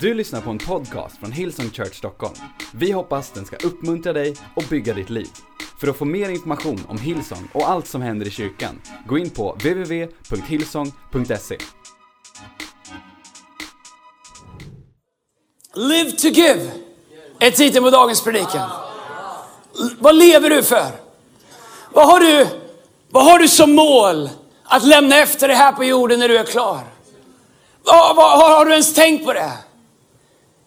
Du lyssnar på en podcast från Hillsong Church Stockholm. Vi hoppas den ska uppmuntra dig och bygga ditt liv. För att få mer information om Hillsong och allt som händer i kyrkan, gå in på www.hillsong.se. Live to give är titeln på dagens predikan. Vad lever du för? Vad har du, vad har du som mål att lämna efter dig här på jorden när du är klar? Vad, vad, har, har du ens tänkt på det?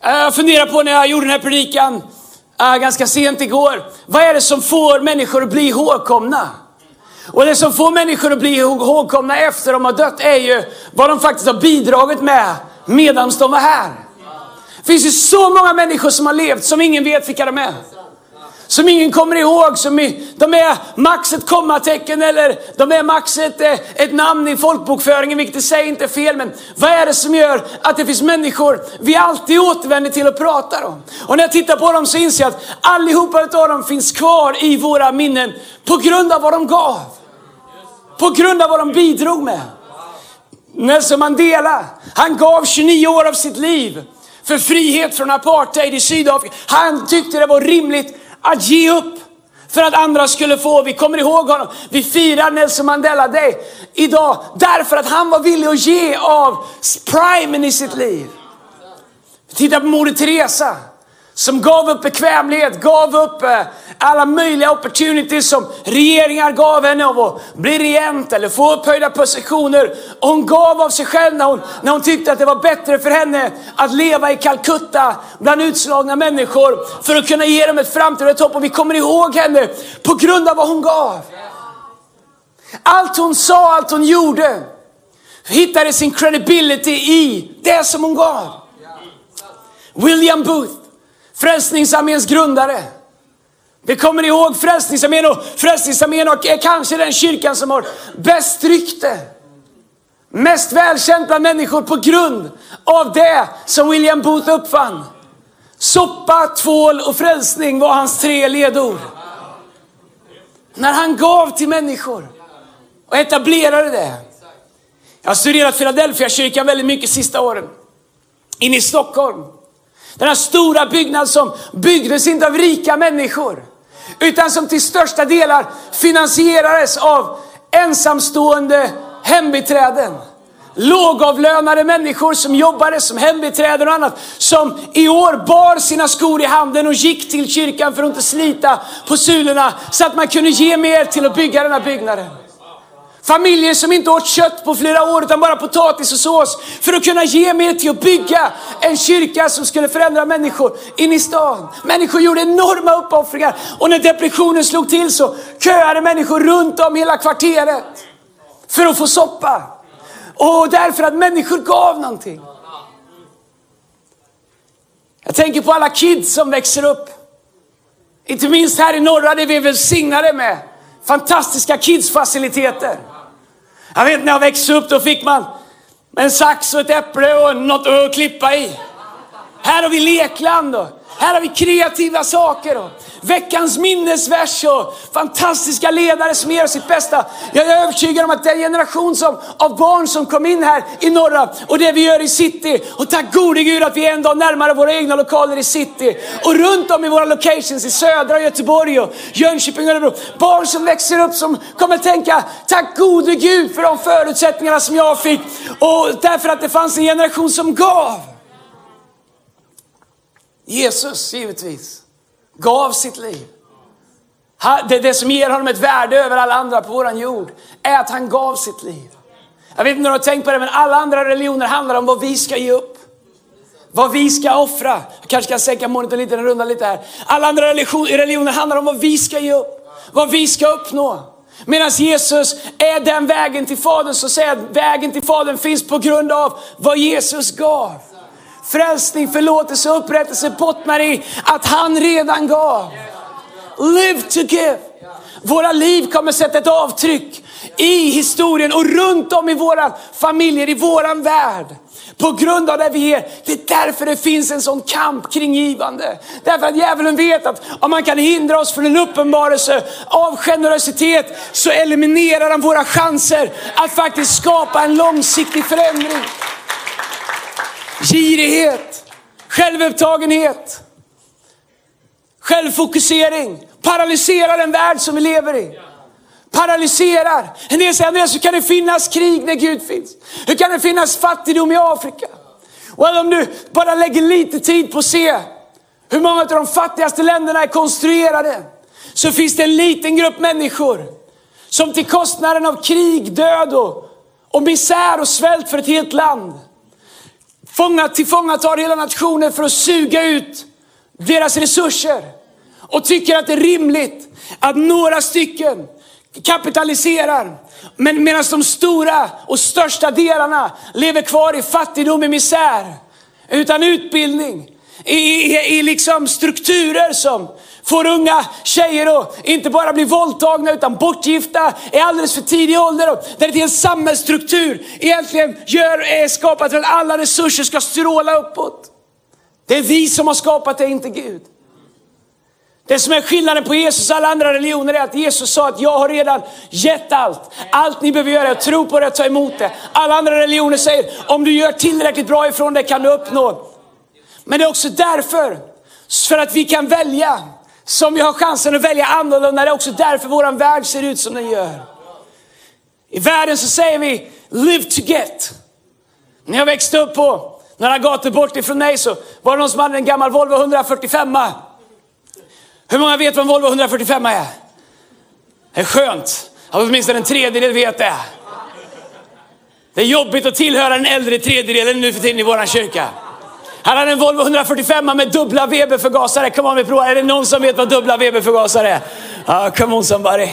Eh, jag funderar på när jag gjorde den här predikan äh, ganska sent igår. Vad är det som får människor att bli ihågkomna? Och det som får människor att bli ihågkomna efter de har dött är ju vad de faktiskt har bidragit med medan de var här. Det finns ju så många människor som har levt som ingen vet vilka de är. Som ingen kommer ihåg, som i, de är max ett kommatecken eller de är max ett, eh, ett namn i folkbokföringen, vilket i sig inte är fel. Men vad är det som gör att det finns människor vi alltid återvänder till och pratar om? Och när jag tittar på dem så inser jag att allihopa av dem finns kvar i våra minnen på grund av vad de gav. På grund av vad de bidrog med. Nelson Mandela, han gav 29 år av sitt liv för frihet från apartheid i Sydafrika. Han tyckte det var rimligt att ge upp för att andra skulle få. Vi kommer ihåg honom. Vi firar Nelson Mandela Day idag därför att han var villig att ge av primen i sitt liv. Titta på Moder Teresa som gav upp bekvämlighet, gav upp eh, alla möjliga opportunities som regeringar gav henne av att bli regent eller få upphöjda positioner. Och hon gav av sig själv när hon, när hon tyckte att det var bättre för henne att leva i Calcutta bland utslagna människor för att kunna ge dem ett framtida hopp. Och vi kommer ihåg henne på grund av vad hon gav. Allt hon sa, allt hon gjorde hittade sin credibility i det som hon gav. William Booth, Frälsningsarméns grundare. Vi kommer ihåg Frälsningsarmén och Frälsningsarmén är kanske den kyrkan som har bäst rykte. Mest välkänt bland människor på grund av det som William Booth uppfann. Soppa, tvål och frälsning var hans tre ledord. När han gav till människor och etablerade det. Jag har studerat Philadelphia kyrkan väldigt mycket sista åren. Inne i Stockholm. Den här stora byggnaden som byggdes inte av rika människor. Utan som till största delar finansierades av ensamstående hembiträden. Lågavlönade människor som jobbade som hembiträden och annat. Som i år bar sina skor i handen och gick till kyrkan för att inte slita på sulorna. Så att man kunde ge mer till att bygga den här byggnaden. Familjer som inte åt kött på flera år utan bara potatis och sås för att kunna ge mer till att bygga en kyrka som skulle förändra människor in i stan. Människor gjorde enorma uppoffringar och när depressionen slog till så köade människor runt om hela kvarteret för att få soppa. Och därför att människor gav någonting. Jag tänker på alla kids som växer upp. Inte minst här i norra det vi är välsignade med fantastiska kidsfaciliteter. Jag vet när jag växte upp då fick man en sax och ett äpple och något att klippa i. Här har vi lekland och här har vi kreativa saker och veckans minnesvers och fantastiska ledare som ger sitt bästa. Jag är övertygad om att den generation som, av barn som kom in här i norra och det vi gör i city. Och tack gode Gud att vi är en dag närmare våra egna lokaler i city. Och runt om i våra locations i södra Göteborg och Jönköping och Örebro. Barn som växer upp som kommer tänka tack gode Gud för de förutsättningarna som jag fick. Och därför att det fanns en generation som gav. Jesus givetvis gav sitt liv. Det, det som ger honom ett värde över alla andra på våran jord är att han gav sitt liv. Jag vet inte om du har tänkt på det, men alla andra religioner handlar om vad vi ska ge upp. Vad vi ska offra. Jag kanske ska sänka monitorn lite, den rundar lite här. Alla andra religion- religioner handlar om vad vi ska ge upp. Vad vi ska uppnå. Medan Jesus är den vägen till Fadern så säger jag att vägen till Fadern finns på grund av vad Jesus gav. Frälsning, förlåtelse och upprättelse bottnar i att han redan gav. Live to give. Våra liv kommer sätta ett avtryck i historien och runt om i våra familjer, i våran värld. På grund av det vi ger. Det är därför det finns en sån kamp kring givande. Därför att djävulen vet att om man kan hindra oss från en uppenbarelse av generositet så eliminerar han våra chanser att faktiskt skapa en långsiktig förändring. Girighet självupptagenhet, självfokusering paralyserar den värld som vi lever i. Paralyserar. En del säger, Andreas, hur kan det finnas krig när Gud finns? Hur kan det finnas fattigdom i Afrika? Och om du bara lägger lite tid på att se hur många av de fattigaste länderna är konstruerade, så finns det en liten grupp människor som till kostnaden av krig, död och, och misär och svält för ett helt land fångat, tillfångatar hela nationer för att suga ut deras resurser och tycker att det är rimligt att några stycken kapitaliserar. Men medan de stora och största delarna lever kvar i fattigdom och misär. Utan utbildning. I, i, i liksom strukturer som får unga tjejer att inte bara bli våldtagna utan bortgifta i alldeles för tidig ålder. Där det är en samhällsstruktur egentligen gör, är skapat för att alla resurser ska stråla uppåt. Det är vi som har skapat det, inte Gud. Det som är skillnaden på Jesus och alla andra religioner är att Jesus sa att jag har redan gett allt. Allt ni behöver göra är att tro på det och ta emot det. Alla andra religioner säger om du gör tillräckligt bra ifrån det kan du uppnå. Men det är också därför, för att vi kan välja, som vi har chansen att välja annorlunda. Det är också därför vår värld ser ut som den gör. I världen så säger vi live to get. När jag växte upp på några gator bort ifrån mig så var det någon som hade en gammal Volvo 145. Hur många vet vad en Volvo 145 är? Det är skönt att åtminstone en tredjedel vet det. Det är jobbigt att tillhöra den äldre tredjedelen nu för tiden i vår kyrka. Han hade en Volvo 145 med dubbla Weber-förgasare. Come on, vi provar. Är det någon som vet vad dubbla Weber-förgasare är? Ja, ah, come on somebody.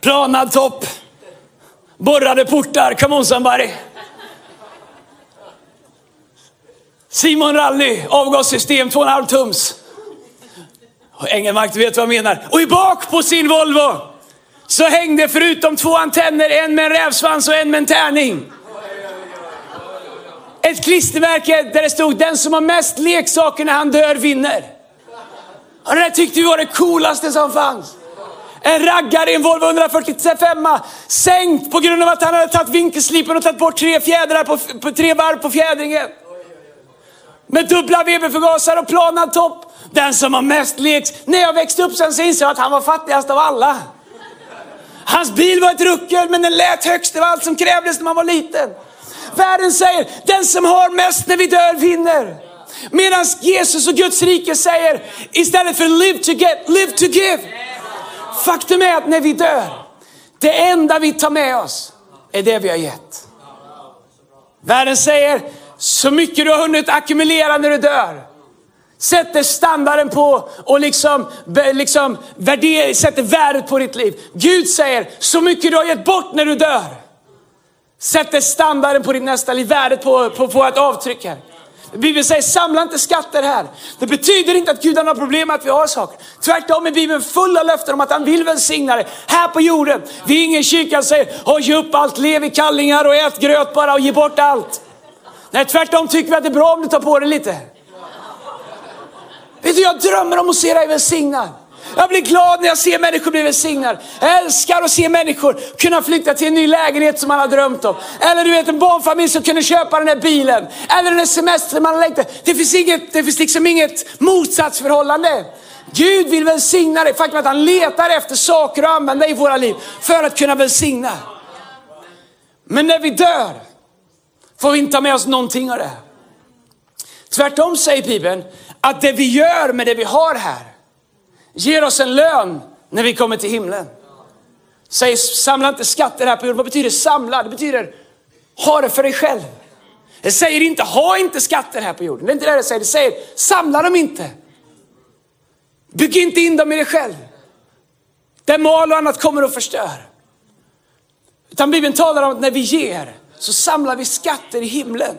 Planad topp. Borrade portar. Come on somebody. Simon Rally, avgassystem 2,5 tums. Och Engelmark, du vet vad jag menar. Och i bak på sin Volvo så hängde förutom två antenner, en med en rävsvans och en med en tärning. Ett klistermärke där det stod den som har mest leksaker när han dör vinner. Och det där tyckte vi var det coolaste som fanns. En raggare i en Volvo 145 sänkt på grund av att han hade tagit vinkelslipen och tagit bort tre fjädrar på, på tre varv på fjädringen. Med dubbla VB förgasare och planad topp. Den som har mest leks. När jag växte upp sen så insåg jag att han var fattigast av alla. Hans bil var ett ruckel men den lät högst. Det var allt som krävdes när man var liten. Världen säger, den som har mest när vi dör vinner. Medan Jesus och Guds rike säger, istället för live to get, live to give. Faktum är att när vi dör, det enda vi tar med oss är det vi har gett. Världen säger, så mycket du har hunnit ackumulera när du dör, sätter standarden på och liksom, liksom värder, sätter värdet på ditt liv. Gud säger, så mycket du har gett bort när du dör, sätter standarden på ditt nästa liv, värdet på, på, på ett avtryck här. Bibeln säger, samla inte skatter här. Det betyder inte att Gud har några problem med att vi har saker. Tvärtom är Bibeln full av löften om att han vill välsigna det här på jorden. Vi är ingen kyrka som säger, ge upp allt, lev i kallingar och ät gröt bara och ge bort allt. Nej, tvärtom tycker vi att det är bra om du tar på dig lite. Vet du, jag drömmer om att se dig välsignad. Jag blir glad när jag ser människor bli välsignade. Jag älskar att se människor kunna flytta till en ny lägenhet som man har drömt om. Eller du vet en barnfamilj som kunde köpa den där bilen. Eller den semester man har längtat. Det finns, inget, det finns liksom inget motsatsförhållande. Gud vill välsigna dig. Faktum är att han letar efter saker att använda i våra liv för att kunna välsigna. Men när vi dör får vi inte ha med oss någonting av det. Tvärtom säger Bibeln att det vi gör med det vi har här ger oss en lön när vi kommer till himlen. Säg samla inte skatter här på jorden. Vad betyder samla? Det betyder ha det för dig själv. Det säger inte ha inte skatter här på jorden. Det är inte det det säger. Det säger samla dem inte. Bygg inte in dem i dig själv. Där mal och annat kommer och förstör. Utan Bibeln talar om att när vi ger så samlar vi skatter i himlen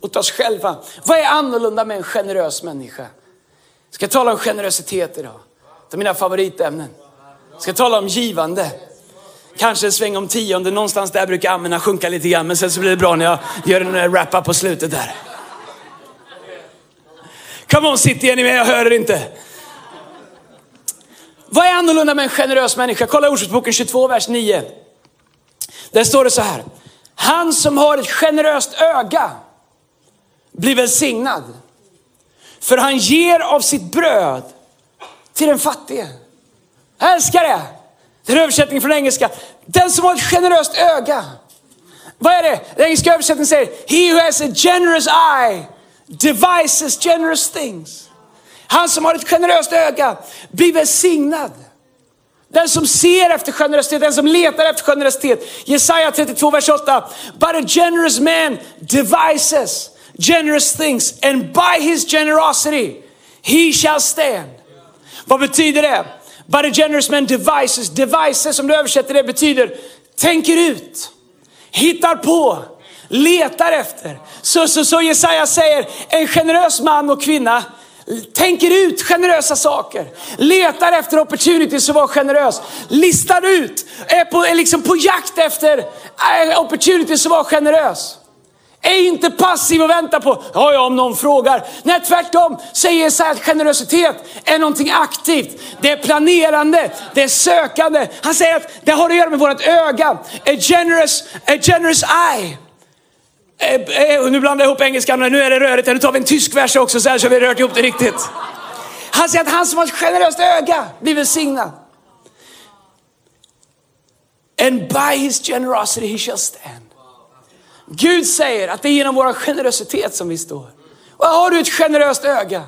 åt oss själva. Vad är annorlunda med en generös människa? Jag ska tala om generositet idag. Det är mina favoritämnen. Jag ska tala om givande. Kanske en sväng om tionde, någonstans där brukar amena sjunka lite grann, men sen så blir det bra när jag gör en wrap-up på slutet där. Come on, city, är ni med, jag hör er inte. Vad är annorlunda med en generös människa? Kolla Ordspråksboken 22, vers 9. Där står det så här. Han som har ett generöst öga blir välsignad. För han ger av sitt bröd till den fattige. Jag älskar det. Det är översättning från engelska. Den som har ett generöst öga. Vad är det? Den engelska översättningen säger, He who has a generous eye devises generous things. Han som har ett generöst öga blir välsignad. Den som ser efter generositet, den som letar efter generositet. Jesaja 32, vers 8. But a generous man devises generous things and by his generosity he shall stand. Vad betyder det? But a generous men devices, devices som du översätter det betyder tänker ut, hittar på, letar efter. Så, så, så Jesaja säger, en generös man och kvinna tänker ut generösa saker, letar efter opportunities att vara generös, listar ut, är, på, är liksom på jakt efter äh, opportunities att vara generös. Är inte passiv och vänta på, ja, ja om någon frågar. Nej tvärtom, säger Jesaja att generositet är någonting aktivt. Det är planerande, det är sökande. Han säger att det har att göra med vårt öga. A generous, a generous eye. Eh, eh nu blandar jag ihop engelskan, nu är det rörigt. Nu tar vi en tysk vers också så här så har vi rört ihop det riktigt. Han säger att han som har ett generöst öga blir välsignad. And by his generosity he shall stand. Gud säger att det är genom vår generositet som vi står. Och har du ett generöst öga?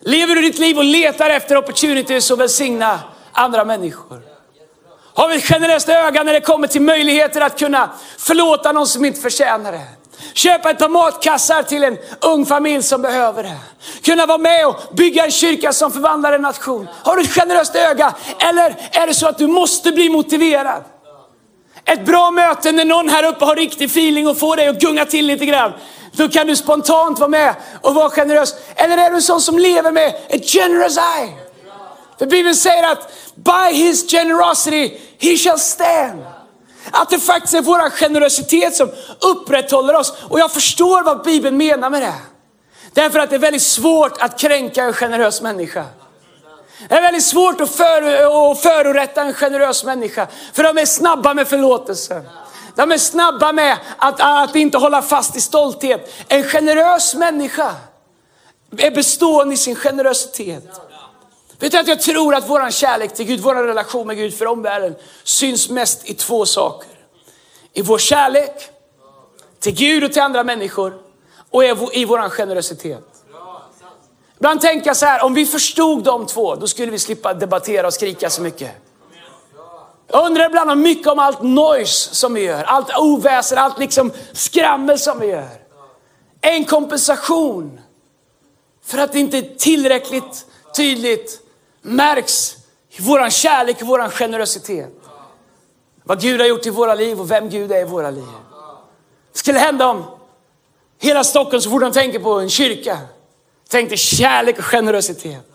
Lever du ditt liv och letar efter opportunities att välsigna andra människor? Har vi ett generöst öga när det kommer till möjligheter att kunna förlåta någon som inte förtjänar det? Köpa ett par matkassar till en ung familj som behöver det. Kunna vara med och bygga en kyrka som förvandlar en nation. Har du ett generöst öga? Eller är det så att du måste bli motiverad? Ett bra möte när någon här uppe har riktig feeling och får dig att gunga till lite grann. Då kan du spontant vara med och vara generös. Eller är du en sån som lever med ett generous eye? För Bibeln säger att by his generosity he shall stand. Att det faktiskt är vår generositet som upprätthåller oss. Och jag förstår vad Bibeln menar med det. Därför att det är väldigt svårt att kränka en generös människa. Det är väldigt svårt att, för, att förorätta en generös människa. För de är snabba med förlåtelse. De är snabba med att, att inte hålla fast i stolthet. En generös människa är bestående i sin generositet. Vet du att jag tror att vår kärlek till Gud, vår relation med Gud för omvärlden syns mest i två saker. I vår kärlek till Gud och till andra människor och i vår generositet. Ibland tänker jag så här, om vi förstod de två, då skulle vi slippa debattera och skrika så mycket. Jag undrar ibland om mycket om allt noise som vi gör, allt oväsen, allt liksom skrammel som vi gör. En kompensation för att det inte är tillräckligt tydligt märks i våran kärlek och våran generositet. Vad Gud har gjort i våra liv och vem Gud är i våra liv. Det skulle hända om hela Stockholm så fort de tänker på en kyrka Tänk dig kärlek och generositet.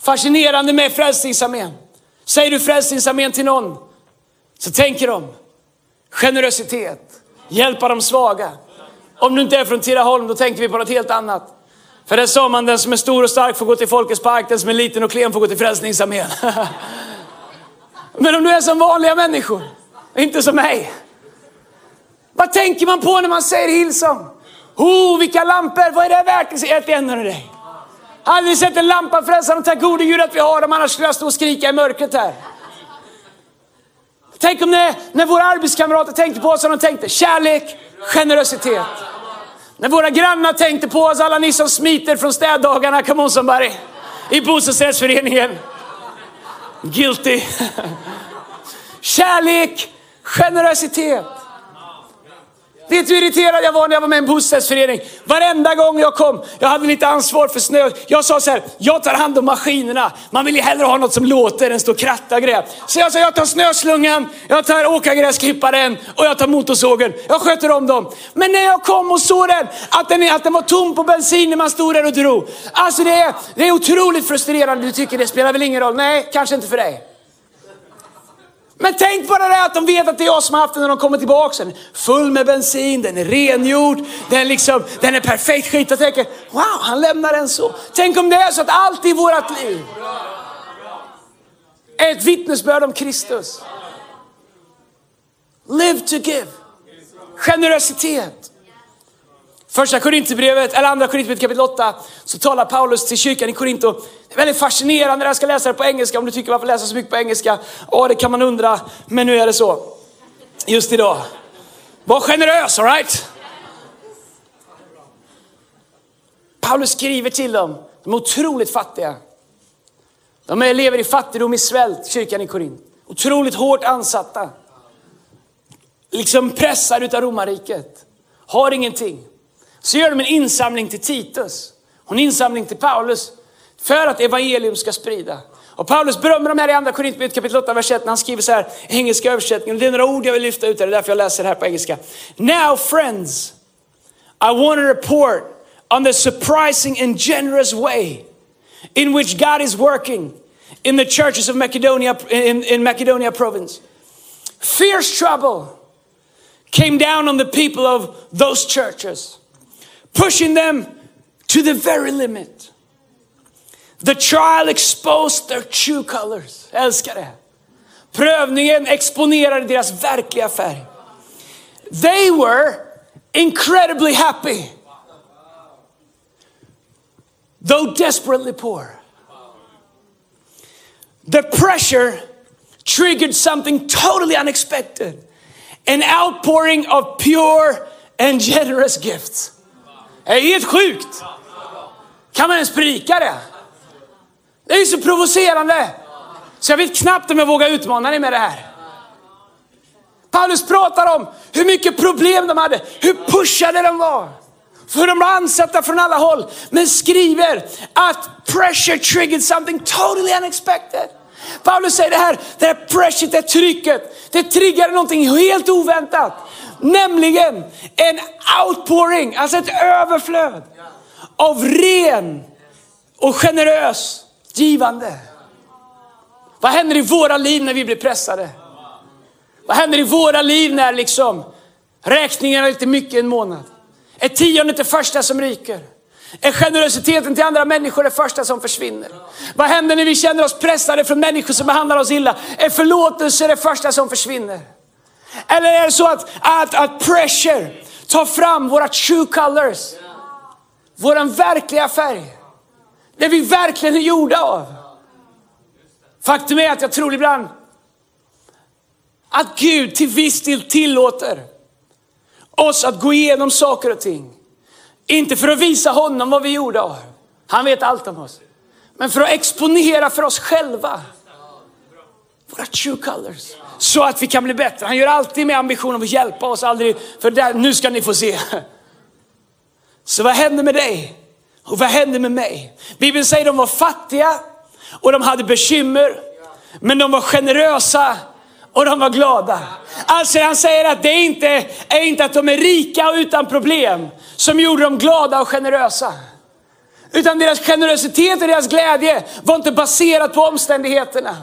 Fascinerande med Frälsningsarmén. Säger du Frälsningsarmén till någon så tänker de generositet, hjälpa de svaga. Om du inte är från Tidaholm då tänker vi på något helt annat. För det sa man, den som är stor och stark får gå till Folkets park, den som är liten och klen får gå till Frälsningsarmén. Men om du är som vanliga människor, inte som mig. Vad tänker man på när man säger Hillsong? Oh, vilka lampor, vad är det värt? Säger till en av dig. Aldrig sett en lampa frälsaren, tack gode Gud att vi har dem, annars skulle jag stå och skrika i mörkret här. Tänk om det när våra arbetskamrater tänkte på oss och de tänkte, kärlek, generositet. När våra grannar tänkte på oss, alla ni som smiter från städdagarna, come on somebody, i bostadsrättsföreningen. Guilty. Kärlek, generositet. Vet du hur irriterad jag var när jag var med i en bostadsförening? Varenda gång jag kom, jag hade lite ansvar för snö. Jag sa så här, jag tar hand om maskinerna. Man vill ju hellre ha något som låter än stå och kratta och. Så jag sa, jag tar snöslungan, jag tar åkargräsklipparen och jag tar motorsågen. Jag sköter om dem. Men när jag kom och såg den, att den, att den var tom på bensin när man stod där och drog. Alltså det är, det är otroligt frustrerande. Du tycker det spelar väl ingen roll? Nej, kanske inte för dig. Men tänk bara det att de vet att det är jag som har haft den när de kommer tillbaka. Den full med bensin, den är rengjord, den, liksom, den är perfekt skit. Jag tänker, wow, han lämnar den så. Tänk om det är så att allt i vårt liv är ett vittnesbörd om Kristus. Live to give. Generositet. Första Korintierbrevet, eller andra Korintierbrevet kapitel 8, så talar Paulus till kyrkan i Korinto. Det är väldigt fascinerande jag ska läsa det på engelska. Om du tycker varför läsa så mycket på engelska? Ja, det kan man undra. Men nu är det så. Just idag. Var generös, alright? Paulus skriver till dem, de är otroligt fattiga. De lever i fattigdom, i svält, kyrkan i Korint. Otroligt hårt ansatta. Liksom pressade utav romarriket. Har ingenting. Så gör de en insamling till Titus och en insamling till Paulus för att evangelium ska sprida. Och Paulus berömmer de här i andra Korinthierbrevet kapitel 8, vers 1 när han skriver så här, engelska översättningen. Det är några ord jag vill lyfta ut, det är därför jag läser det här på engelska. Now friends, I want to report on the surprising and generous way in which God is working in the churches of Macedonia, in, in Macedonia province. Fierce trouble came down on the people of those churches. Pushing them to the very limit. The trial exposed their true colors. Älskar det. Prövningen exponerade deras verkliga färg. They were incredibly happy. Though desperately poor. The pressure triggered something totally unexpected. An outpouring of pure and generous gifts. Det är helt sjukt. Kan man ens predika det? Det är ju så provocerande. Så jag vet knappt om jag vågar utmana dig med det här. Paulus pratar om hur mycket problem de hade, hur pushade de var. För de var ansatta från alla håll. Men skriver att pressure triggered something totally unexpected. Paulus säger det här, det här pressure, det trycket, det triggade någonting helt oväntat. Nämligen en outpouring, alltså ett överflöd av ren och generös givande. Vad händer i våra liv när vi blir pressade? Vad händer i våra liv när liksom räkningarna är lite mycket en månad? Är tiondet det första som ryker? Är generositeten till andra människor det första som försvinner? Vad händer när vi känner oss pressade från människor som behandlar oss illa? Är förlåtelse det första som försvinner? Eller är det så att, att, att pressure tar fram våra true colors? Våran verkliga färg. Det vi verkligen är gjorda av. Faktum är att jag tror ibland att Gud till viss del tillåter oss att gå igenom saker och ting. Inte för att visa honom vad vi gjorde av. Han vet allt om oss. Men för att exponera för oss själva våra true colors. Så att vi kan bli bättre. Han gör alltid med ambitionen att hjälpa oss, aldrig för där, nu ska ni få se. Så vad hände med dig? Och vad hände med mig? Bibeln säger att de var fattiga och de hade bekymmer. Men de var generösa och de var glada. Alltså han säger att det inte, är inte att de är rika och utan problem som gjorde dem glada och generösa. Utan deras generositet och deras glädje var inte baserat på omständigheterna.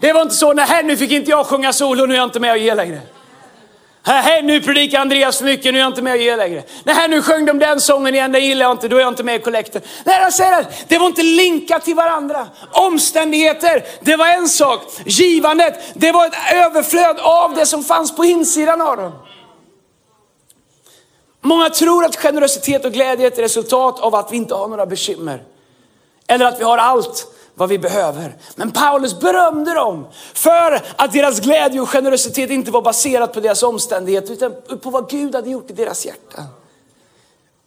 Det var inte så, nej nu fick inte jag sjunga solo, nu är jag inte med och ge längre. Nej, nu predikar Andreas för mycket, nu är jag inte med och ge längre. Nej, nu sjöng de den sången igen, den gillar jag inte, då är jag inte med i kollekten. Nej, jag säger att det var inte linkat till varandra. Omständigheter, det var en sak. Givandet, det var ett överflöd av det som fanns på insidan av dem. Många tror att generositet och glädje är ett resultat av att vi inte har några bekymmer. Eller att vi har allt vad vi behöver. Men Paulus berömde dem för att deras glädje och generositet inte var baserat på deras omständigheter utan på vad Gud hade gjort i deras hjärta.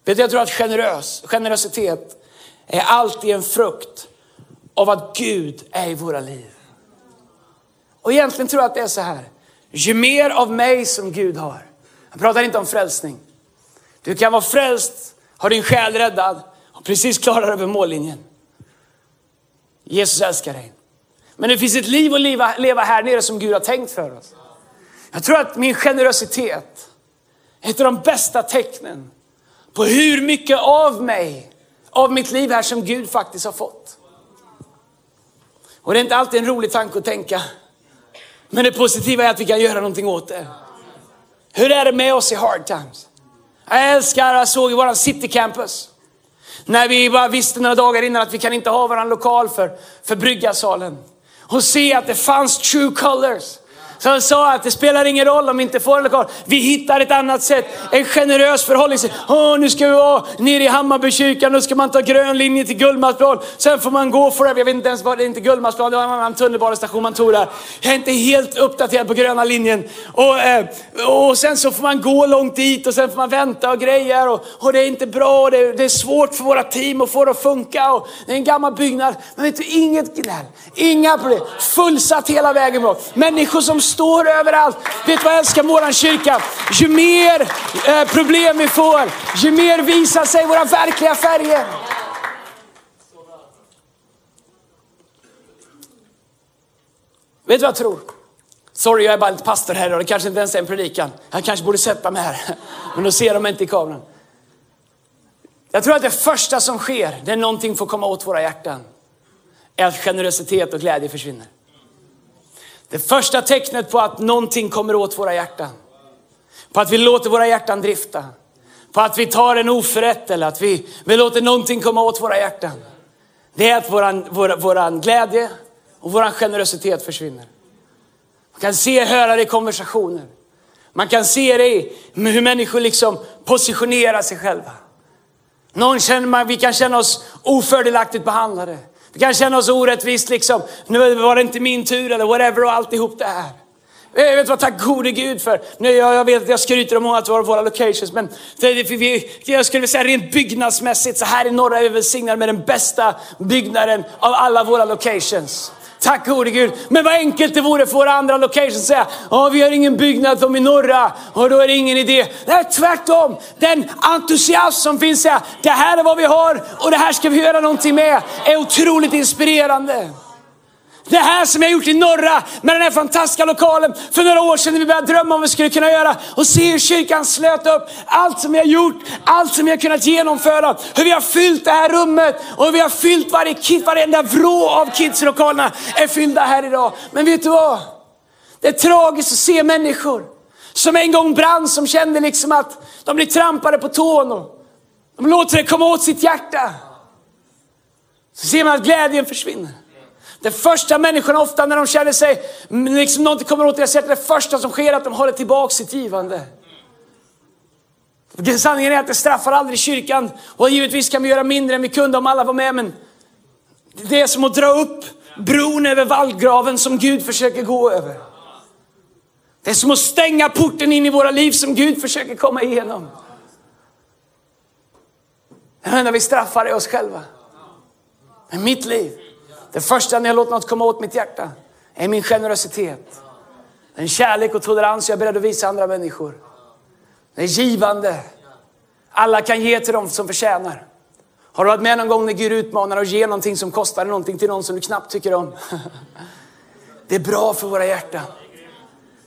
Vet du, jag tror att generös, generositet är alltid en frukt av att Gud är i våra liv. Och egentligen tror jag att det är så här. Ju mer av mig som Gud har. Jag pratar inte om frälsning. Du kan vara frälst, ha din själ räddad och precis klara över mållinjen. Jesus älskar dig. Men det finns ett liv att leva, leva här nere som Gud har tänkt för oss. Jag tror att min generositet är ett av de bästa tecknen på hur mycket av mig, av mitt liv här som Gud faktiskt har fått. Och det är inte alltid en rolig tanke att tänka. Men det positiva är att vi kan göra någonting åt det. Hur är det med oss i hard times? Jag älskar, jag såg i våran city campus. När vi bara visste några dagar innan att vi kan inte ha våran lokal för, för bryggarsalen. Och se att det fanns true colors. Som sa att det spelar ingen roll om vi inte får en lokal. Vi hittar ett annat sätt. En generös förhållningssätt. Åh, nu ska vi vara nere i Hammarbykyrkan. Nu ska man ta grön linje till Gullmarsplan. Sen får man gå forever. Jag vet inte ens vad det är. Inte Gullmarsplan. Det var en annan tunnelbanestation man tog där. Jag är inte helt uppdaterad på gröna linjen. Och, eh, och sen så får man gå långt dit och sen får man vänta och grejer. Och, och det är inte bra. Och det, det är svårt för våra team att få det att funka. Och det är en gammal byggnad. Men vet du, inget gnäll. Inga problem. Fullsatt hela vägen bort. Människor som står överallt. Vet du vad jag älskar med vår kyrka? Ju mer eh, problem vi får, ju mer visar sig våra verkliga färger. Vet du vad jag tror? Sorry, jag är bara lite pastor här och det kanske inte ens är en predikan. Jag kanske borde sätta mig här, men då ser de inte i kameran. Jag tror att det första som sker när någonting får komma åt våra hjärtan är att generositet och glädje försvinner. Det första tecknet på att någonting kommer åt våra hjärtan, på att vi låter våra hjärtan drifta, på att vi tar en oförrätt eller att vi, vi låter någonting komma åt våra hjärtan. Det är att våran, vår, våran glädje och våran generositet försvinner. Man kan se, höra det i konversationer. Man kan se det i hur människor liksom positionerar sig själva. Någon känner, vi kan känna oss ofördelaktigt behandlade. Vi kan känna oss orättvist liksom. Nu var det inte min tur eller whatever och alltihop det här. Jag vet vad, tack gode Gud för. Nu, jag, jag vet att jag skryter om att vara våra locations, men det, vi, jag skulle säga rent byggnadsmässigt så här i norra är vi välsignade med den bästa byggnaden av alla våra locations. Tack gode Gud. Men vad enkelt det vore för våra andra locations att säga, oh, vi har ingen byggnad som i norra och då är det ingen idé. Nej, tvärtom. Den entusiasm som finns här, det här är vad vi har och det här ska vi göra någonting med, är otroligt inspirerande. Det här som jag gjort i norra med den här fantastiska lokalen för några år sedan när vi började drömma om vad vi skulle kunna göra och se hur kyrkan slöt upp allt som vi har gjort, allt som vi har kunnat genomföra, hur vi har fyllt det här rummet och hur vi har fyllt varje kid, varenda vrå av kidslokalerna är fyllda här idag. Men vet du vad? Det är tragiskt att se människor som en gång brann, som kände liksom att de blir trampade på tån och de låter det komma åt sitt hjärta. Så ser man att glädjen försvinner. Det första människorna ofta när de känner sig, liksom någonting kommer åt deras hjärta, det första som sker är att de håller tillbaka sitt givande. Sanningen är att det straffar aldrig kyrkan och givetvis kan vi göra mindre än vi kunde om alla var med men det är som att dra upp bron över vallgraven som Gud försöker gå över. Det är som att stänga porten in i våra liv som Gud försöker komma igenom. Det När vi straffar är oss själva. Men mitt liv, det första när jag låter något komma åt mitt hjärta är min generositet. Den kärlek och tolerans jag är beredd att visa andra människor. Det är givande. Alla kan ge till dem som förtjänar. Har du varit med någon gång när Gud utmanar och ger någonting som kostar någonting till någon som du knappt tycker om? Det är bra för våra hjärtan.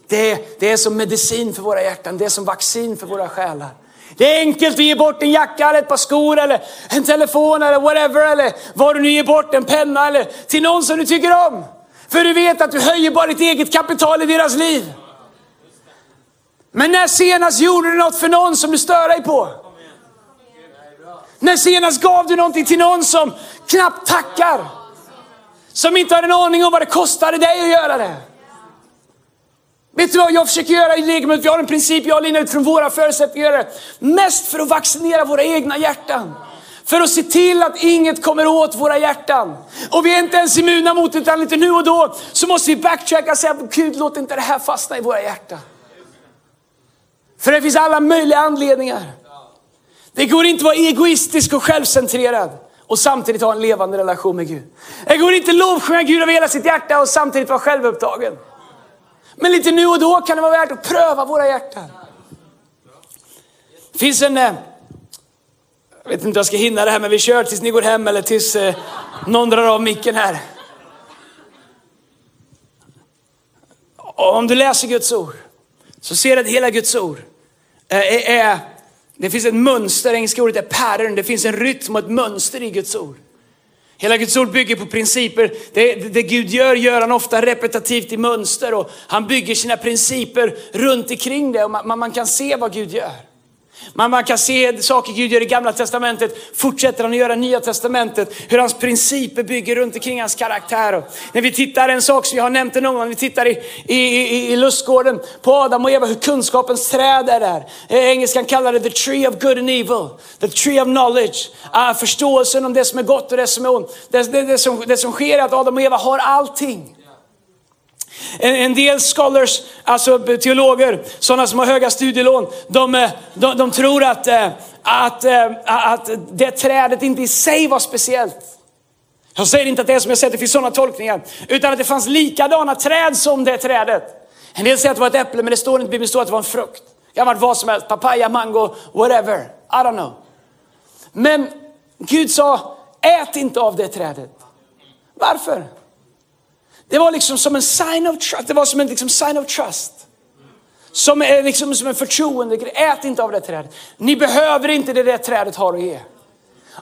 Det är, det är som medicin för våra hjärtan, det är som vaccin för våra själar. Det är enkelt att ge bort en jacka eller ett par skor eller en telefon eller whatever eller vad du nu ger bort, en penna eller till någon som du tycker om. För du vet att du höjer bara ditt eget kapital i deras liv. Men när senast gjorde du något för någon som du stör dig på? När senast gav du någonting till någon som knappt tackar? Som inte har en aning om vad det kostade dig att göra det? Vet du vad jag försöker göra i Legumet? Vi har en princip jag och Lina utifrån våra förutsättningar. Mest för att vaccinera våra egna hjärtan. För att se till att inget kommer åt våra hjärtan. Och vi är inte ens immuna mot det, utan lite nu och då så måste vi backtracka och säga, Gud låt inte det här fastna i våra hjärtan. För det finns alla möjliga anledningar. Det går inte att vara egoistisk och självcentrerad och samtidigt ha en levande relation med Gud. Det går inte att lovsjunga Gud av hela sitt hjärta och samtidigt vara självupptagen. Men lite nu och då kan det vara värt att pröva våra hjärtan. Det finns en, eh, jag vet inte om jag ska hinna det här, men vi kör tills ni går hem eller tills eh, någon drar av micken här. Om du läser Guds ord så ser du att hela Guds ord eh, är, är, det finns ett mönster, engelska ordet är pattern, det finns en rytm och ett mönster i Guds ord. Hela Guds ord bygger på principer. Det, det, Gud gör, gör han ofta repetitivt i mönster och han bygger sina principer runt omkring det och man, man kan se vad Gud gör. Man, man kan se saker Gud gör i gamla testamentet, fortsätter han att göra i nya testamentet, hur hans principer bygger runt omkring hans karaktär. Och när vi tittar, en sak som jag har nämnt det någon gång, vi tittar i, i, i, i lustgården på Adam och Eva, hur kunskapens träd är där. Eh, engelskan kallar det the tree of good and evil, the tree of knowledge. Uh, förståelsen om det som är gott och det som är ont. Det, det, det, som, det som sker är att Adam och Eva har allting. En, en, del scholars, alltså teologer, sådana som har höga studielån, de, eh, de, de tror att, eh, att, eh, att det trädet inte i sig var speciellt. Jag säger inte att det är som jag säger, det finns sådana tolkningar. Utan att det fanns likadana träd som det trädet. En del säger att det var ett äpple, men det står inte i Bibeln, står att det var en frukt. Det kan ha varit vad som helst, papaya, mango, whatever. I don't know. Men Gud sa, ät inte av det trädet. Varför? Det var liksom som en sign of trust. Det var som en liksom sign of trust. Som, är liksom, som en förtroende. Ät inte av det trädet. Ni behöver inte det där trädet har att ge.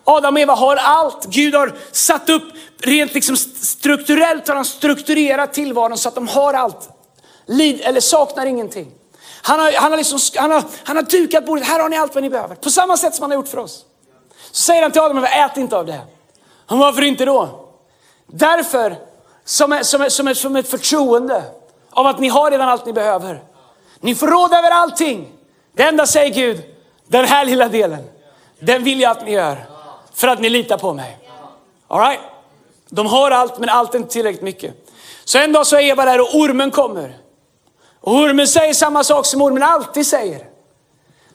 Adam och Eva har allt. Gud har satt upp, rent liksom strukturellt har han strukturerat tillvaron så att de har allt. Lid, eller saknar ingenting. Han har, han, har liksom, han, har, han har dukat bordet, här har ni allt vad ni behöver. På samma sätt som han har gjort för oss. Så säger han till Adam och Eva, ät inte av det. Och varför inte då? Därför som, är, som, är, som, är, som ett förtroende av att ni har redan allt ni behöver. Ni får råd över allting. Det enda säger Gud, den här lilla delen, den vill jag att ni gör. För att ni litar på mig. All right? De har allt, men allt är inte tillräckligt mycket. Så en dag så är Eva där och ormen kommer. Och ormen säger samma sak som ormen alltid säger.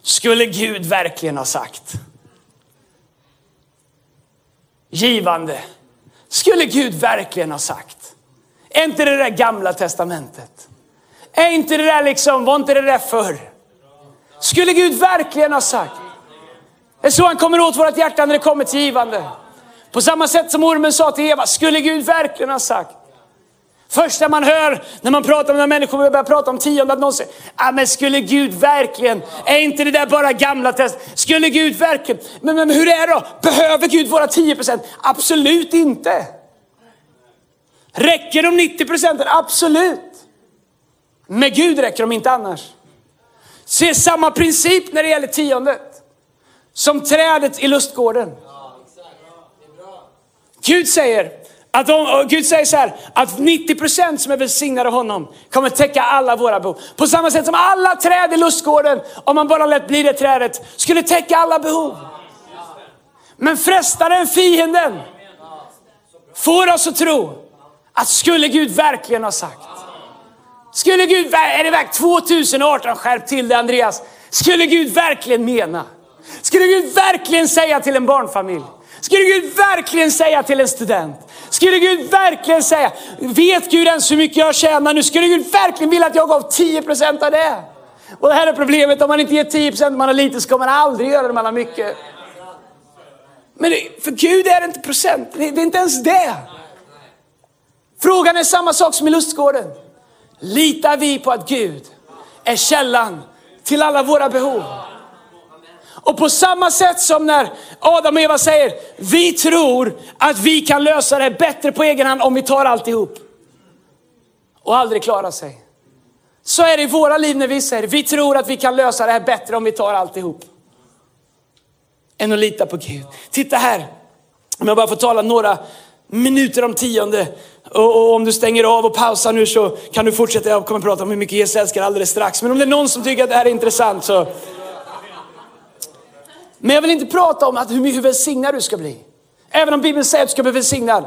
Skulle Gud verkligen ha sagt. Givande. Skulle Gud verkligen ha sagt. Är inte det där gamla testamentet? Är inte det där liksom, var inte det där förr? Skulle Gud verkligen ha sagt? Det är så han kommer åt vårt hjärta när det kommer till givande. På samma sätt som ormen sa till Eva, skulle Gud verkligen ha sagt? Första man hör när man pratar med människor, vi börjar prata om tionde, att någon säger, ah, men skulle Gud verkligen, är inte det där bara gamla test? Skulle Gud verkligen, men, men hur är det då? Behöver Gud våra 10 procent? Absolut inte. Räcker de 90 procenten? Absolut. Med Gud räcker de inte annars. Se samma princip när det gäller tiondet. Som trädet i lustgården. Gud säger att de, Gud säger så här, att 90 procent som är välsignade av honom kommer täcka alla våra behov. På samma sätt som alla träd i lustgården, om man bara lät bli det trädet, skulle täcka alla behov. Men frestaren, fienden, får oss att tro att skulle Gud verkligen ha sagt, skulle Gud, är det verkligen 2018, skärp till det Andreas, skulle Gud verkligen mena? Skulle Gud verkligen säga till en barnfamilj? Skulle Gud verkligen säga till en student? Skulle Gud verkligen säga, vet Gud ens hur mycket jag tjänar nu? Skulle Gud verkligen vilja att jag gav 10% av det? Och det här är problemet, om man inte ger 10% man har lite så kommer man aldrig göra det om man har mycket. Men det, för Gud är det inte procent, det är inte ens det. Frågan är samma sak som i lustgården. Litar vi på att Gud är källan till alla våra behov? Och på samma sätt som när Adam och Eva säger, vi tror att vi kan lösa det bättre på egen hand om vi tar alltihop. Och aldrig klarar sig. Så är det i våra liv när vi säger, vi tror att vi kan lösa det här bättre om vi tar alltihop. Än att lita på Gud. Titta här, om jag bara får tala några minuter om tionde. Och, och, om du stänger av och pausar nu så kan du fortsätta. Jag kommer prata om hur mycket Jesus älskar alldeles strax. Men om det är någon som tycker att det här är intressant så. Men jag vill inte prata om att hur, hur välsignad du ska bli. Även om Bibeln säger att du ska bli välsignad.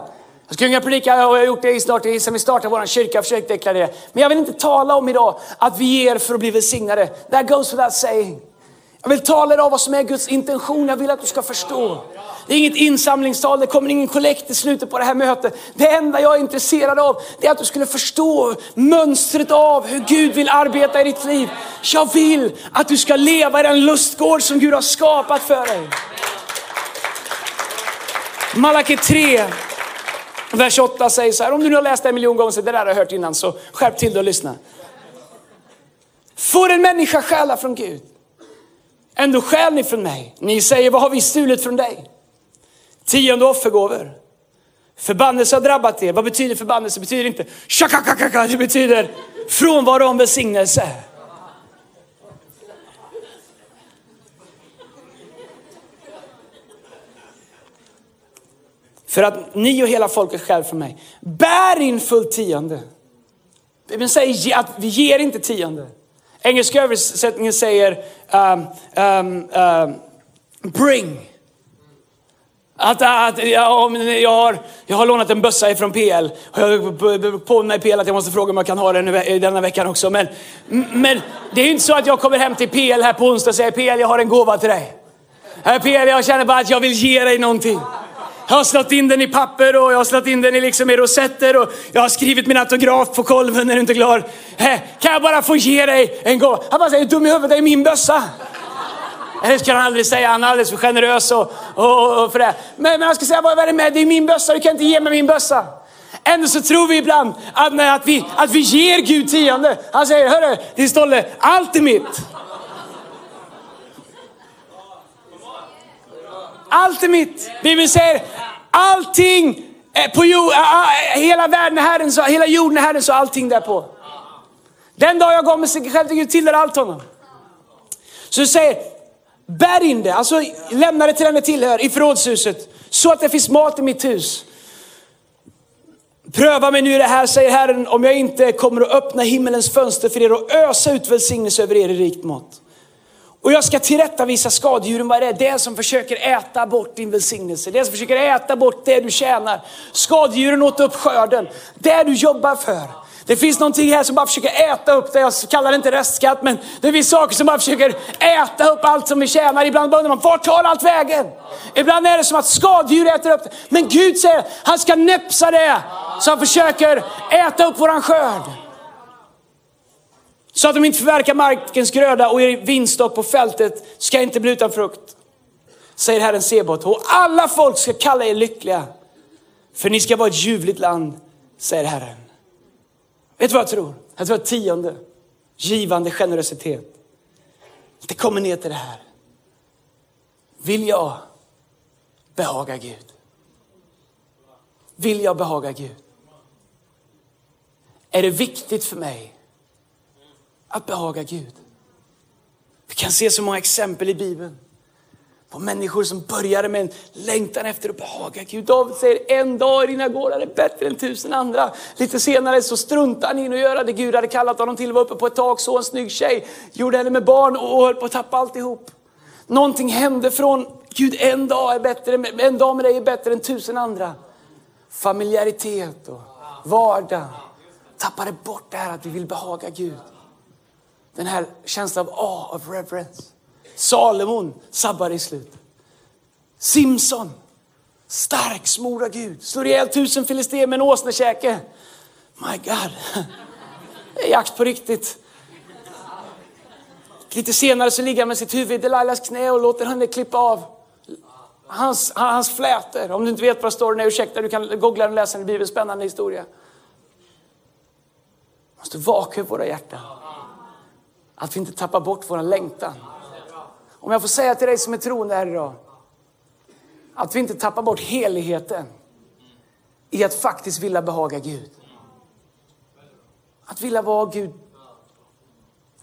Jag ska kunna predika och jag har gjort det snart sen vi startade vår kyrka, försökt deklarera. Men jag vill inte tala om idag att vi ger för att bli välsignade. That goes without saying. Jag vill tala idag vad som är Guds intention. Jag vill att du ska förstå. Det är inget insamlingstal, det kommer ingen kollekt i slutet på det här mötet. Det enda jag är intresserad av det är att du skulle förstå mönstret av hur Gud vill arbeta i ditt liv. Jag vill att du ska leva i den lustgård som Gud har skapat för dig. Malaki 3, vers 8 säger så här, om du nu har läst det en miljon gånger, så det där har jag hört innan, så skärp till dig och lyssna. Får en människa stjäla från Gud? Ändå stjäl ni från mig. Ni säger, vad har vi stulit från dig? Tionde offergåvor. Förbannelse har drabbat er. Vad betyder förbannelse? Det betyder inte tjakakakaka, det betyder frånvaro om välsignelse. För att ni och hela folket skäl för mig. Bär in fullt tionde. Det vill säga att vi ger inte tionde. Engelska översättningen säger um, um, um, bring. Att, att ja, jag, har, jag har lånat en bössa ifrån PL. Och jag på mig PL att jag måste fråga om jag kan ha den denna veckan också. Men, men det är ju inte så att jag kommer hem till PL här på onsdag och säger PL jag har en gåva till dig. PL jag känner bara att jag vill ge dig någonting. Jag har slått in den i papper och jag har slått in den i, liksom i rosetter och jag har skrivit min autograf på kolven när du inte är klar. Kan jag bara få ge dig en gåva? Han bara säger, dum i huvudet, det är min bössa. Eh, det ska han aldrig säga, han är alldeles för generös och, och, och för det. Men, men han ska säga, vad är det med? Det är min bössa, du kan inte ge mig min bössa. Ändå så tror vi ibland att, att, vi, att vi ger Gud tionde. Han säger, hörru, din stolle, allt är mitt. Allt är mitt. Bibeln säger, allting eh, på jord, eh, hela världen är Herrens, hela jorden är Herrens och allting därpå. Den dag jag gav mig själv till Gud tillhör allt honom. Så du säger, Bär in det, alltså lämna det till den det tillhör i förrådshuset. Så att det finns mat i mitt hus. Pröva mig nu i det här, säger Herren, om jag inte kommer att öppna himmelens fönster för er och ösa ut välsignelse över er i rikt mått. Och jag ska tillrättavisa skadedjuren vad det är. Det som försöker äta bort din välsignelse. Det som försöker äta bort det du tjänar. Skadedjuren åt upp skörden. Det du jobbar för. Det finns någonting här som bara försöker äta upp det. Jag kallar det inte restskatt, men det finns saker som bara försöker äta upp allt som vi tjänar. Ibland undrar man, vart tar allt vägen? Ibland är det som att skadedjur äter upp det. Men Gud säger, han ska näpsa det. Så han försöker äta upp våran skörd. Så att de inte förverkar markens gröda och er vinstock på fältet ska inte bli utan frukt. Säger Herren Sebot. Och alla folk ska kalla er lyckliga. För ni ska vara ett ljuvligt land, säger Herren. Vet du vad jag tror? Jag tror att tionde, givande generositet. Det kommer ner till det här. Vill jag behaga Gud? Vill jag behaga Gud? Är det viktigt för mig att behaga Gud? Vi kan se så många exempel i Bibeln på människor som började med en längtan efter att behaga Gud. David säger en dag i dina gårdar är bättre än tusen andra. Lite senare så struntar han in och göra det Gud hade kallat honom till. Var uppe på ett tak, såg en snygg tjej, gjorde henne med barn och höll på att tappa alltihop. Någonting hände från Gud en dag, är bättre, en dag med dig är bättre än tusen andra. Familjäritet och vardag. Tappade bort det här att vi vill behaga Gud. Den här känslan av ah, awe, of reverence. Salomon sabbar i slutet. Simson, stark, smorda Gud, slår ihjäl tusen filister med en åsnekäke. My God, det är jakt på riktigt. Lite senare så ligger han med sitt huvud i Delilahs knä och låter henne klippa av hans, hans flätor. Om du inte vet vad storyn är, ursäkta, du kan googla och läsa den i bibeln, spännande historia. Vi måste vaka över våra hjärtan. Att vi inte tappar bort vår längtan. Om jag får säga till dig som är troende här idag. Att vi inte tappar bort heligheten i att faktiskt vilja behaga Gud. Att vilja vara Gud.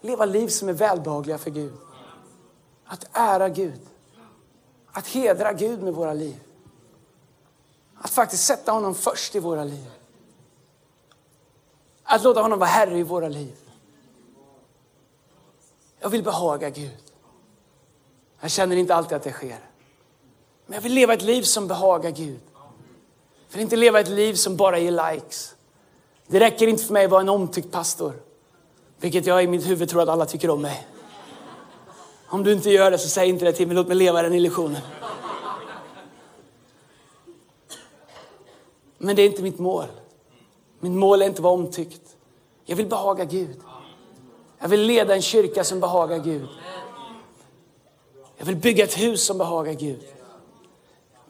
Leva liv som är välbehagliga för Gud. Att ära Gud. Att hedra Gud med våra liv. Att faktiskt sätta honom först i våra liv. Att låta honom vara Herre i våra liv. Jag vill behaga Gud. Jag känner inte alltid att det sker. Men jag vill leva ett liv som behagar Gud. Jag vill inte leva ett liv som bara ger likes. Det räcker inte för mig att vara en omtyckt pastor. Vilket jag i mitt huvud tror att alla tycker om mig. Om du inte gör det så säg inte det till mig, låt mig leva den illusionen. Men det är inte mitt mål. Mitt mål är inte att vara omtyckt. Jag vill behaga Gud. Jag vill leda en kyrka som behagar Gud. Jag vill bygga ett hus som behagar Gud.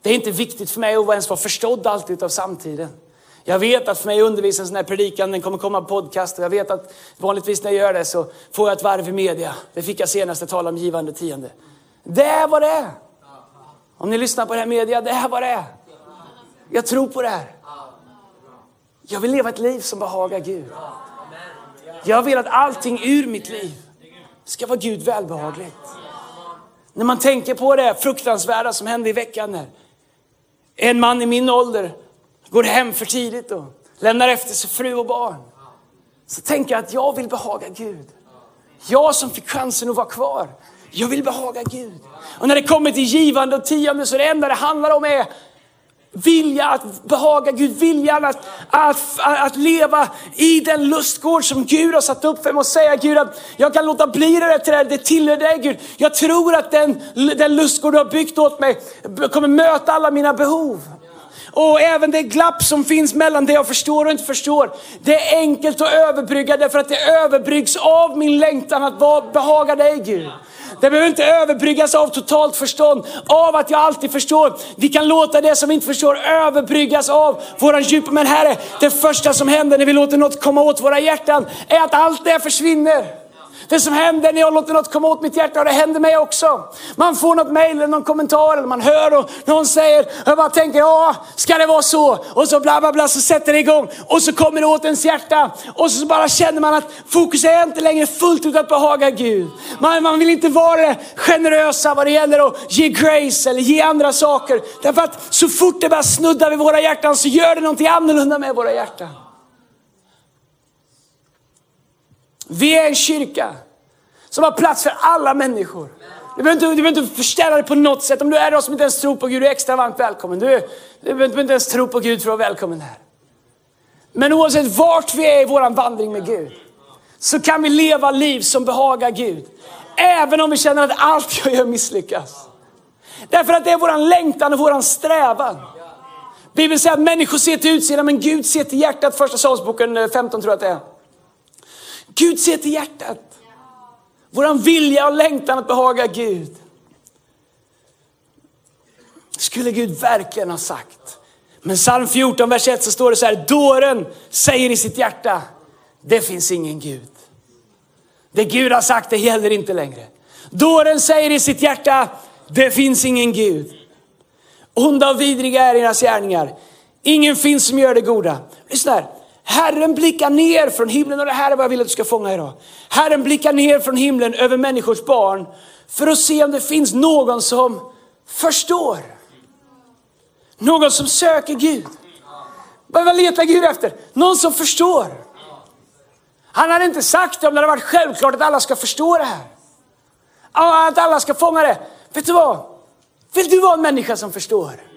Det är inte viktigt för mig att ens vara förstådd alltid av samtiden. Jag vet att för mig undervisar en sån här predikan, den kommer komma på podcast och jag vet att vanligtvis när jag gör det så får jag ett varv i media. Det fick jag senast jag talade om givande tionde. Det är vad det är. Om ni lyssnar på det här media, det är vad det är. Jag tror på det här. Jag vill leva ett liv som behagar Gud. Jag vill att allting ur mitt liv ska vara Gud välbehagligt. När man tänker på det fruktansvärda som hände i veckan. Här. En man i min ålder går hem för tidigt och lämnar efter sig fru och barn. Så tänker jag att jag vill behaga Gud. Jag som fick chansen att vara kvar. Jag vill behaga Gud. Och när det kommer till givande och tionde så det enda det handlar om är vilja att behaga Gud, viljan att, att, att leva i den lustgård som Gud har satt upp för mig och säga Gud att jag kan låta bli det där trädet, det tillhör dig Gud. Jag tror att den, den lustgård du har byggt åt mig kommer möta alla mina behov. Och även det glapp som finns mellan det jag förstår och inte förstår. Det är enkelt att överbrygga därför att det överbryggs av min längtan att behaga dig Gud. Det behöver inte överbryggas av totalt förstånd, av att jag alltid förstår. Vi kan låta det som vi inte förstår överbryggas av våran djup. Men Herre, det första som händer när vi låter något komma åt våra hjärtan är att allt det försvinner. Det som händer när jag låter något komma åt mitt hjärta, och det händer mig också. Man får något mejl eller någon kommentar eller man hör och någon säger, jag bara tänker, ja, ska det vara så? Och så bla bla bla, så sätter det igång och så kommer det åt ens hjärta. Och så bara känner man att fokus är inte längre fullt ut att behaga Gud. Man, man vill inte vara generösa vad det gäller att ge grace eller ge andra saker. Därför att så fort det börjar snudda vid våra hjärtan så gör det någonting annorlunda med våra hjärtan. Vi är en kyrka som har plats för alla människor. Du behöver, inte, du behöver inte förställa det på något sätt. Om du är det som inte ens tror på Gud, du är extra varmt välkommen. Du, du behöver inte ens tro på Gud för att vara välkommen här. Men oavsett vart vi är i vår vandring med Gud, så kan vi leva liv som behagar Gud. Även om vi känner att allt jag gör misslyckas. Därför att det är vår längtan och vår strävan. Bibeln säger att människor ser till utsidan men Gud ser till hjärtat. Första Samuelsboken eh, 15 tror jag att det är. Gud ser till hjärtat. Våran vilja och längtan att behaga Gud. Skulle Gud verkligen ha sagt. Men psalm 14, vers 1 så står det så här, dåren säger i sitt hjärta, det finns ingen Gud. Det Gud har sagt, det gäller inte längre. Dåren säger i sitt hjärta, det finns ingen Gud. Onda och vidriga är deras gärningar. Ingen finns som gör det goda. Lyssna här. Herren blickar ner från himlen och det här är vad jag vill att du ska fånga idag. Herren blickar ner från himlen över människors barn för att se om det finns någon som förstår. Någon som söker Gud. Vad letar Gud efter? Någon som förstår. Han hade inte sagt det om det hade varit självklart att alla ska förstå det här. Att alla ska fånga det. Vet du vad? Vill du vara en människa som förstår?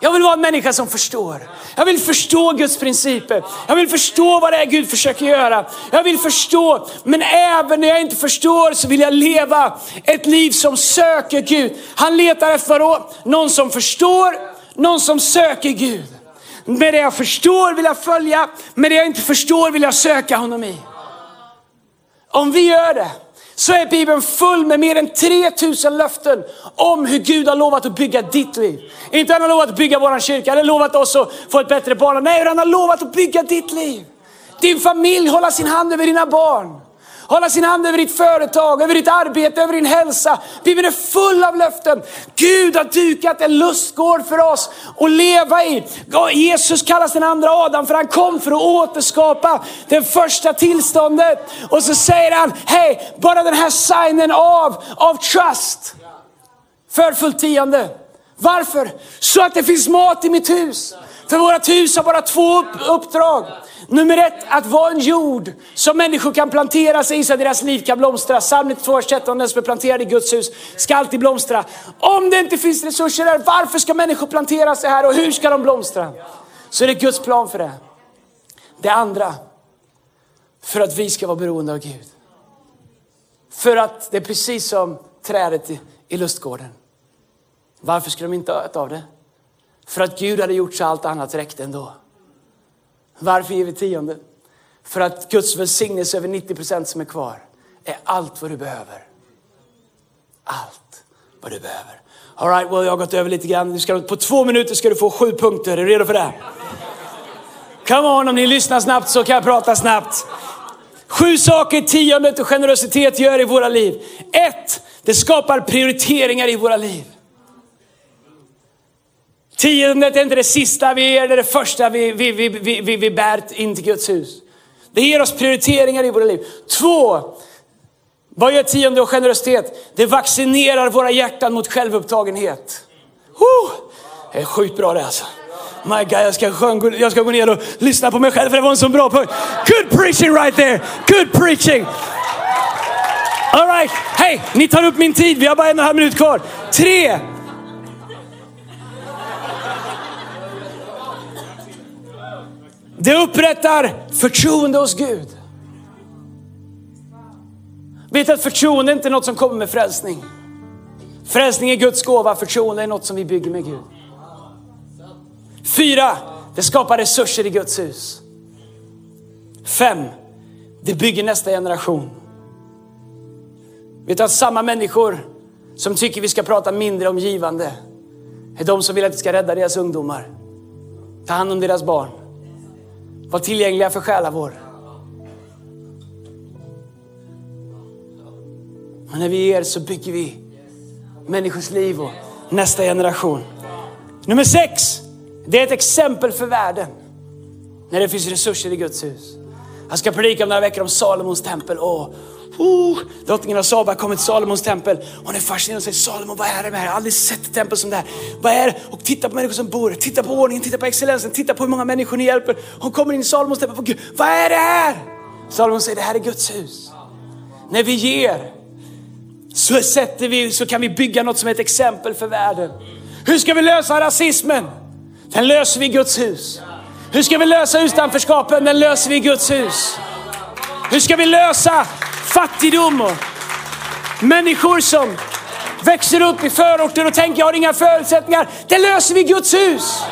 Jag vill vara en människa som förstår. Jag vill förstå Guds principer. Jag vill förstå vad det är Gud försöker göra. Jag vill förstå, men även när jag inte förstår så vill jag leva ett liv som söker Gud. Han letar efter vadå? Någon som förstår, någon som söker Gud. Med det jag förstår vill jag följa, med det jag inte förstår vill jag söka honom i. Om vi gör det, så är Bibeln full med mer än 3000 löften om hur Gud har lovat att bygga ditt liv. Inte han har lovat att bygga vår kyrka, han har lovat oss att få ett bättre barn. Nej, han har lovat att bygga ditt liv. Din familj, hålla sin hand över dina barn. Hålla sin hand över ditt företag, över ditt arbete, över din hälsa. Bibeln är full av löften. Gud har dukat en lustgård för oss att leva i. Jesus kallas den andra Adam för han kom för att återskapa det första tillståndet. Och så säger han, hej, bara den här signen av, av trust. För fullt tionde. Varför? Så att det finns mat i mitt hus. För vårt hus har bara två uppdrag. Nummer ett, att vara en jord som människor kan plantera sig i så att deras liv kan blomstra. Psalm 92, 13, den som är planterad i Guds hus ska alltid blomstra. Om det inte finns resurser där, varför ska människor plantera sig här och hur ska de blomstra? Så är det Guds plan för det. Det andra, för att vi ska vara beroende av Gud. För att det är precis som trädet i lustgården. Varför skulle de inte äta av det? För att Gud hade gjort så allt annat räckte ändå. Varför ger vi tionde? För att Guds välsignelse över 90 procent som är kvar är allt vad du behöver. Allt vad du behöver. All right, well, jag har gått över lite grann. Du ska, på två minuter ska du få sju punkter. Är du redo för det? Come on, om ni lyssnar snabbt så kan jag prata snabbt. Sju saker tiondet och generositet gör i våra liv. Ett, det skapar prioriteringar i våra liv. Tiondet är inte det sista vi ger, det är det första vi, vi, vi, vi, vi, vi bär in till Guds hus. Det ger oss prioriteringar i våra liv. Två, vad gör tionde och generositet? Det vaccinerar våra hjärtan mot självupptagenhet. Oh! Det är sjukt bra det alltså. My God, jag ska, sjön, jag ska gå ner och lyssna på mig själv för det var en så bra punkt. Good preaching right there! Good preaching! All right, hej, ni tar upp min tid. Vi har bara en och en halv minut kvar. Tre. Det upprättar förtroende hos Gud. Vet att förtroende är inte något som kommer med frälsning. Frälsning är Guds gåva, förtroende är något som vi bygger med Gud. Fyra, det skapar resurser i Guds hus. Fem, det bygger nästa generation. Vet du att samma människor som tycker vi ska prata mindre om givande är de som vill att vi ska rädda deras ungdomar. Ta hand om deras barn. Var tillgängliga för själavård. Men när vi ger så bygger vi människors liv och nästa generation. Nummer sex, det är ett exempel för världen. När det finns resurser i Guds hus. Jag ska predika om några veckor om Salomons tempel. Och, oh, drottningen av Saba kommer till Salomons tempel. Hon är fascinerad och säger Salomo, vad är det med det här? Jag har aldrig sett ett tempel som det här. Vad är det? Och titta på människor som bor Titta på ordningen, titta på excellensen, titta på hur många människor ni hjälper. Hon kommer in i Salomons tempel. Gud, vad är det här? Salomon säger, det här är Guds hus. När vi ger så, sätter vi, så kan vi bygga något som är ett exempel för världen. Hur ska vi lösa rasismen? Den löser vi i Guds hus. Hur ska vi lösa utanförskapen? Den löser vi i Guds hus. Hur ska vi lösa fattigdom och människor som växer upp i förorter och tänker jag har inga förutsättningar. Det löser vi i Guds hus.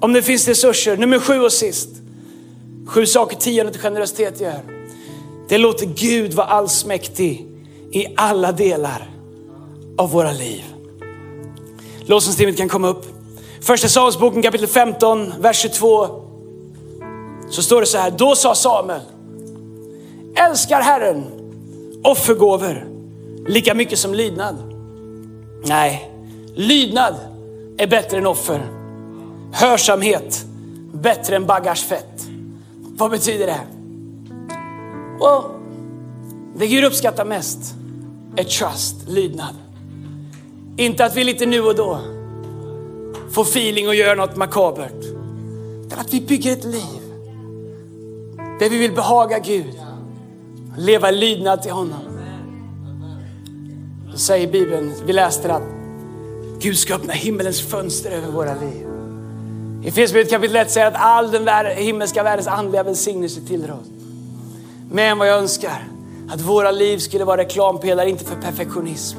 Om det finns resurser. Nummer sju och sist. Sju saker tionde till generositet gör. Det låter Gud vara allsmäktig i alla delar av våra liv. Lovsångsteamet kan komma upp. Första Samuelsboken kapitel 15, vers 22. Så står det så här, då sa Samuel, älskar Herren offergåvor lika mycket som lydnad? Nej, lydnad är bättre än offer. Hörsamhet bättre än bagagefett. Vad betyder det? Well, det Gud uppskattar mest är trust, lydnad. Inte att vi lite nu och då får feeling och gör något makabert. Utan att vi bygger ett liv där vi vill behaga Gud. Leva i lydnad till honom. Då säger Bibeln, vi läste att Gud ska öppna himmelens fönster över våra liv. I Efesierbrevet kapitel 1 säger att all den himmelska världens andliga välsignelse tillhör oss. Men vad jag önskar, att våra liv skulle vara reklampelare, inte för perfektionism,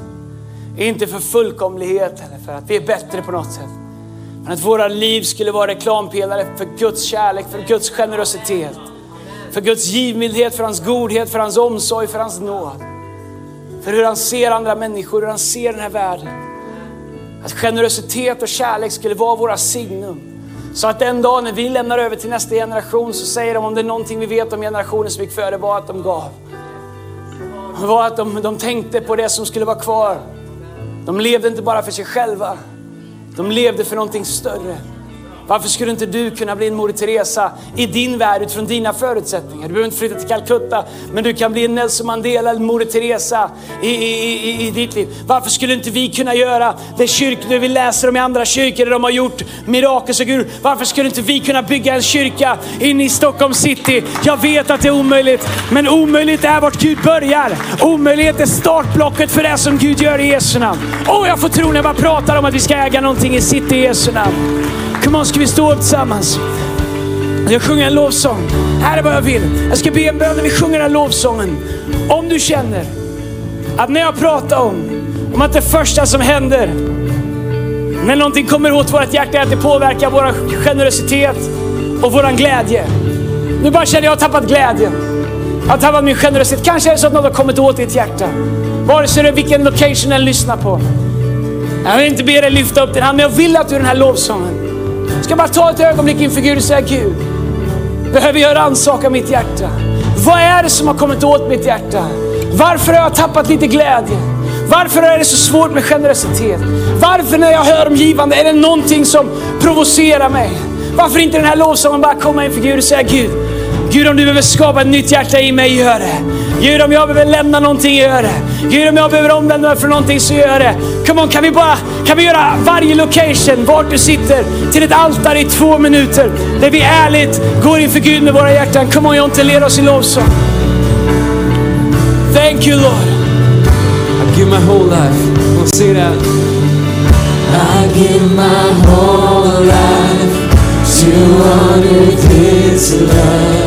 inte för fullkomlighet eller för att vi är bättre på något sätt. Men att våra liv skulle vara reklampelare för Guds kärlek, för Guds generositet, för Guds givmildhet, för hans godhet, för hans omsorg, för hans nåd. För hur han ser andra människor, hur han ser den här världen. Att generositet och kärlek skulle vara våra signum. Så att den dag när vi lämnar över till nästa generation så säger de om det är någonting vi vet om generationen som gick före var att de gav. Det var att de, de tänkte på det som skulle vara kvar. De levde inte bara för sig själva. De levde för någonting större. Varför skulle inte du kunna bli en Moder Teresa i din värld utifrån dina förutsättningar? Du behöver inte flytta till Calcutta, men du kan bli en Nelson Mandela eller Moder Teresa i, i, i, i ditt liv. Varför skulle inte vi kunna göra det kyrkor vi läser om i andra kyrkor där de har gjort mirakel så Gud, varför skulle inte vi kunna bygga en kyrka inne i Stockholm city? Jag vet att det är omöjligt, men omöjligt är vart Gud börjar. Omöjlighet är startblocket för det som Gud gör i Jesu namn. Och jag får tro när jag bara pratar om att vi ska äga någonting i city i Jesu namn. Kom on, ska vi stå upp tillsammans? Jag sjunger en lovsång. Här är vad jag vill. Jag ska be en bön när vi sjunger den här lovsången. Om du känner att när jag pratar om, om att det första som händer när någonting kommer åt vårt hjärta är att det påverkar vår generositet och vår glädje. Nu bara känner jag att jag har tappat glädjen. Jag har tappat min generositet. Kanske är det så att något har kommit åt ditt hjärta. Vare sig det är vilken location den lyssnar på. Jag vill inte be dig lyfta upp din hand, men jag vill att du i den här lovsången ska bara ta ett ögonblick inför Gud och säga Gud, behöver jag rannsaka mitt hjärta? Vad är det som har kommit åt mitt hjärta? Varför har jag tappat lite glädje? Varför är det så svårt med generositet? Varför när jag hör om givande är det någonting som provocerar mig? Varför inte den här lovsången bara komma inför Gud och säga Gud, Gud, om du behöver skapa ett nytt hjärta i mig, gör det. Gud, om jag behöver lämna någonting, gör det. Gud, om jag behöver omvända mig från någonting, så gör det. Come on, kan vi bara, kan vi göra varje location, vart du sitter, till ett altare i två minuter, där vi ärligt går inför Gud med våra hjärtan. Come on, Jonte, led oss i lovsång. Thank you, Lord. I give my whole life. Come on, sing that. I give my whole life to honor this love